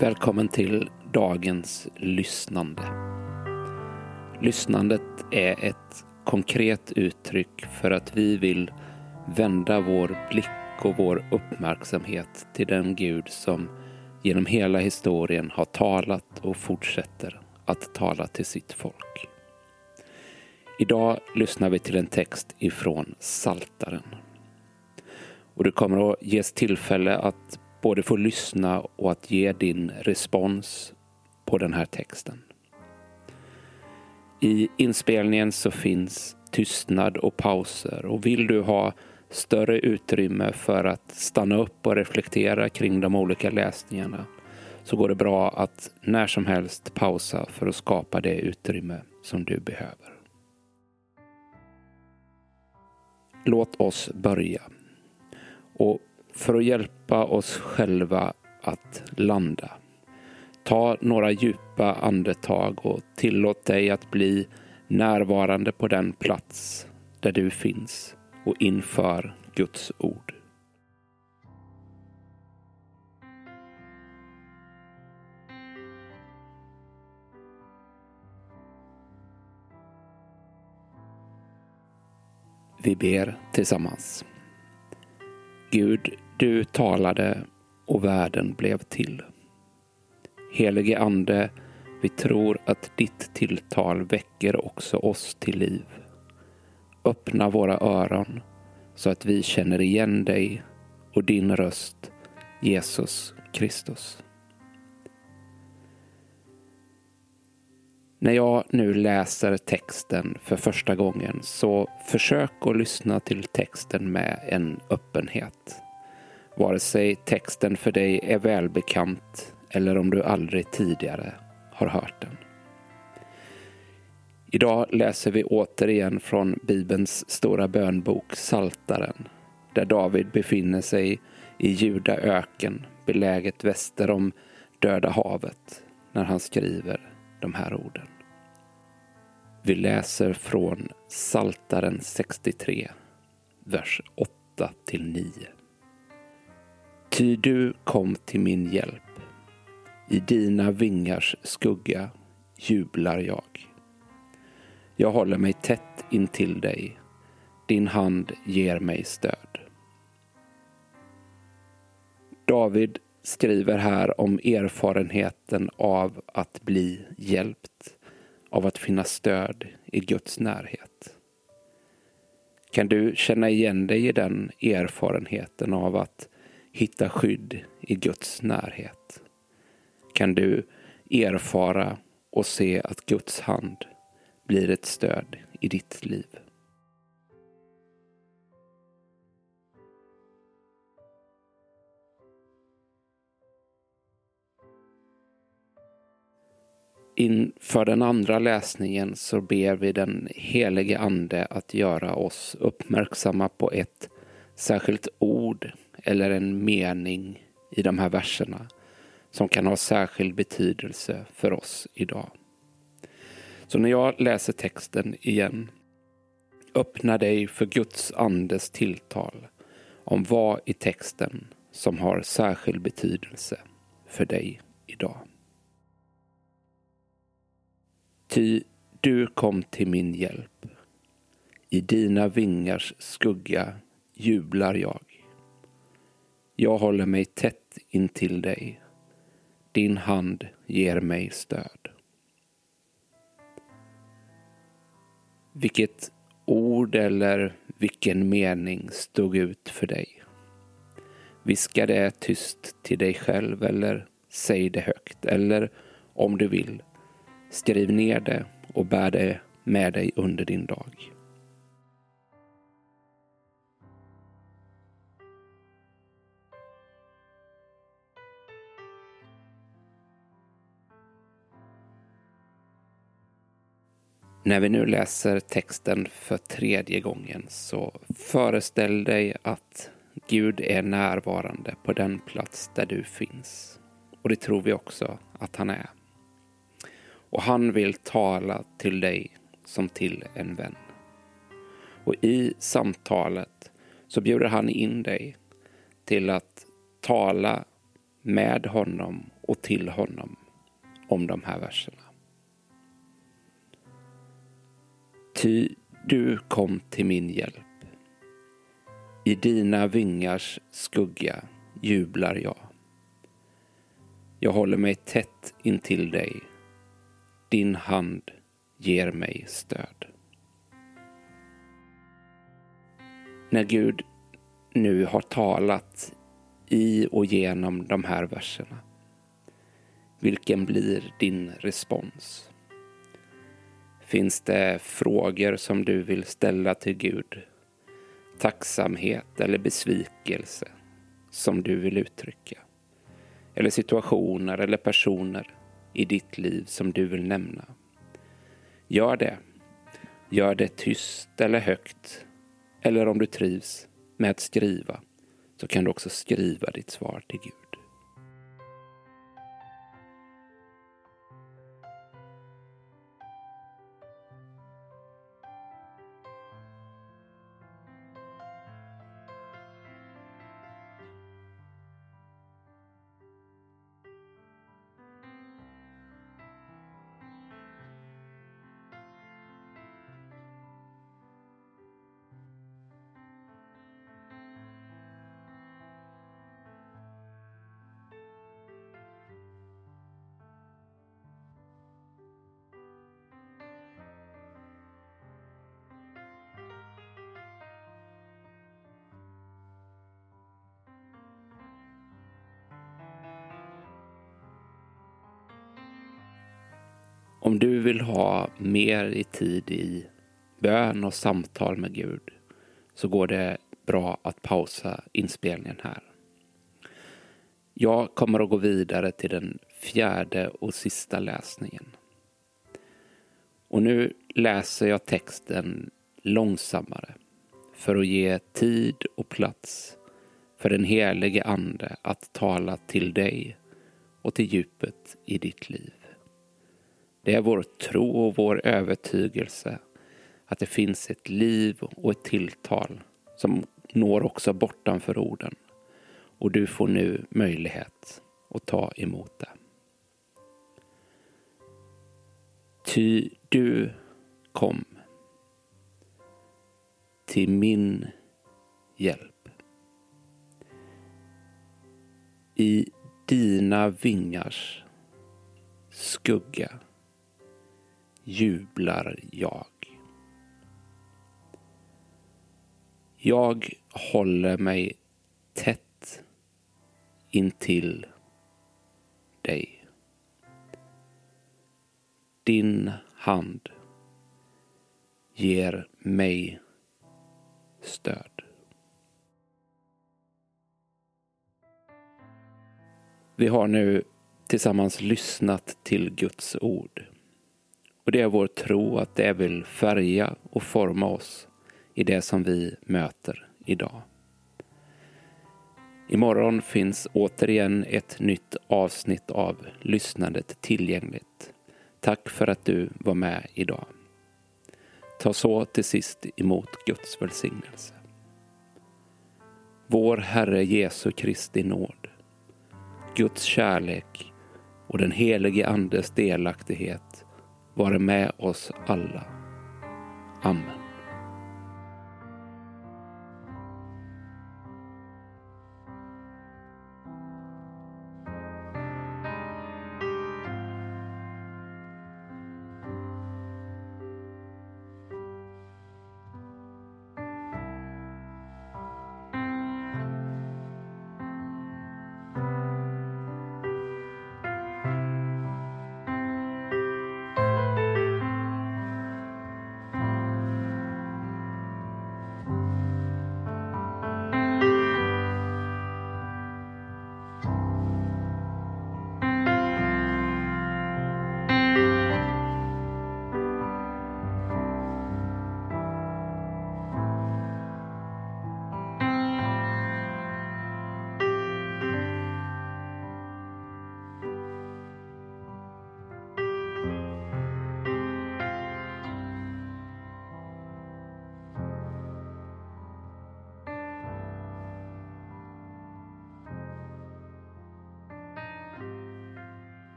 Välkommen till dagens lyssnande. Lyssnandet är ett konkret uttryck för att vi vill vända vår blick och vår uppmärksamhet till den Gud som genom hela historien har talat och fortsätter att tala till sitt folk. Idag lyssnar vi till en text ifrån Saltaren. Och det kommer att ges tillfälle att både få lyssna och att ge din respons på den här texten. I inspelningen så finns tystnad och pauser och vill du ha större utrymme för att stanna upp och reflektera kring de olika läsningarna så går det bra att när som helst pausa för att skapa det utrymme som du behöver. Låt oss börja. Och för att hjälpa oss själva att landa. Ta några djupa andetag och tillåt dig att bli närvarande på den plats där du finns och inför Guds ord. Vi ber tillsammans. Gud, du talade och världen blev till. Helige Ande, vi tror att ditt tilltal väcker också oss till liv. Öppna våra öron så att vi känner igen dig och din röst, Jesus Kristus. När jag nu läser texten för första gången så försök att lyssna till texten med en öppenhet. Vare sig texten för dig är välbekant eller om du aldrig tidigare har hört den. Idag läser vi återigen från Bibelns stora bönbok Saltaren, där David befinner sig i Juda öken, beläget väster om Döda havet, när han skriver de här orden. Vi läser från Saltaren 63, vers 8 till 9. Ty du kom till min hjälp. I dina vingars skugga jublar jag. Jag håller mig tätt intill dig. Din hand ger mig stöd. David skriver här om erfarenheten av att bli hjälpt, av att finna stöd i Guds närhet. Kan du känna igen dig i den erfarenheten av att hitta skydd i Guds närhet? Kan du erfara och se att Guds hand blir ett stöd i ditt liv? Inför den andra läsningen så ber vi den helige Ande att göra oss uppmärksamma på ett särskilt ord eller en mening i de här verserna som kan ha särskild betydelse för oss idag. Så när jag läser texten igen, öppna dig för Guds andes tilltal om vad i texten som har särskild betydelse för dig idag. Ty du kom till min hjälp. I dina vingars skugga jublar jag. Jag håller mig tätt intill dig. Din hand ger mig stöd. Vilket ord eller vilken mening stod ut för dig? Viska det tyst till dig själv eller säg det högt. Eller om du vill, skriv ner det och bär det med dig under din dag. När vi nu läser texten för tredje gången så föreställ dig att Gud är närvarande på den plats där du finns. Och det tror vi också att han är. Och han vill tala till dig som till en vän. Och i samtalet så bjuder han in dig till att tala med honom och till honom om de här verserna. Ty du kom till min hjälp. I dina vingars skugga jublar jag. Jag håller mig tätt intill dig. Din hand ger mig stöd. När Gud nu har talat i och genom de här verserna, vilken blir din respons? Finns det frågor som du vill ställa till Gud? Tacksamhet eller besvikelse som du vill uttrycka? Eller situationer eller personer i ditt liv som du vill nämna? Gör det. Gör det tyst eller högt. Eller om du trivs med att skriva så kan du också skriva ditt svar till Gud. Om du vill ha mer i tid i bön och samtal med Gud så går det bra att pausa inspelningen här. Jag kommer att gå vidare till den fjärde och sista läsningen. Och nu läser jag texten långsammare för att ge tid och plats för den helige Ande att tala till dig och till djupet i ditt liv. Det är vår tro och vår övertygelse att det finns ett liv och ett tilltal som når också bortanför orden. Och du får nu möjlighet att ta emot det. Ty du kom till min hjälp. I dina vingars skugga jublar jag. Jag håller mig tätt intill dig. Din hand ger mig stöd. Vi har nu tillsammans lyssnat till Guds ord. Och det är vår tro att det vill färga och forma oss i det som vi möter idag. Imorgon finns återigen ett nytt avsnitt av Lyssnandet tillgängligt. Tack för att du var med idag. Ta så till sist emot Guds välsignelse. Vår Herre Jesu Kristi nåd, Guds kärlek och den helige Andes delaktighet vare med oss alla. Amen.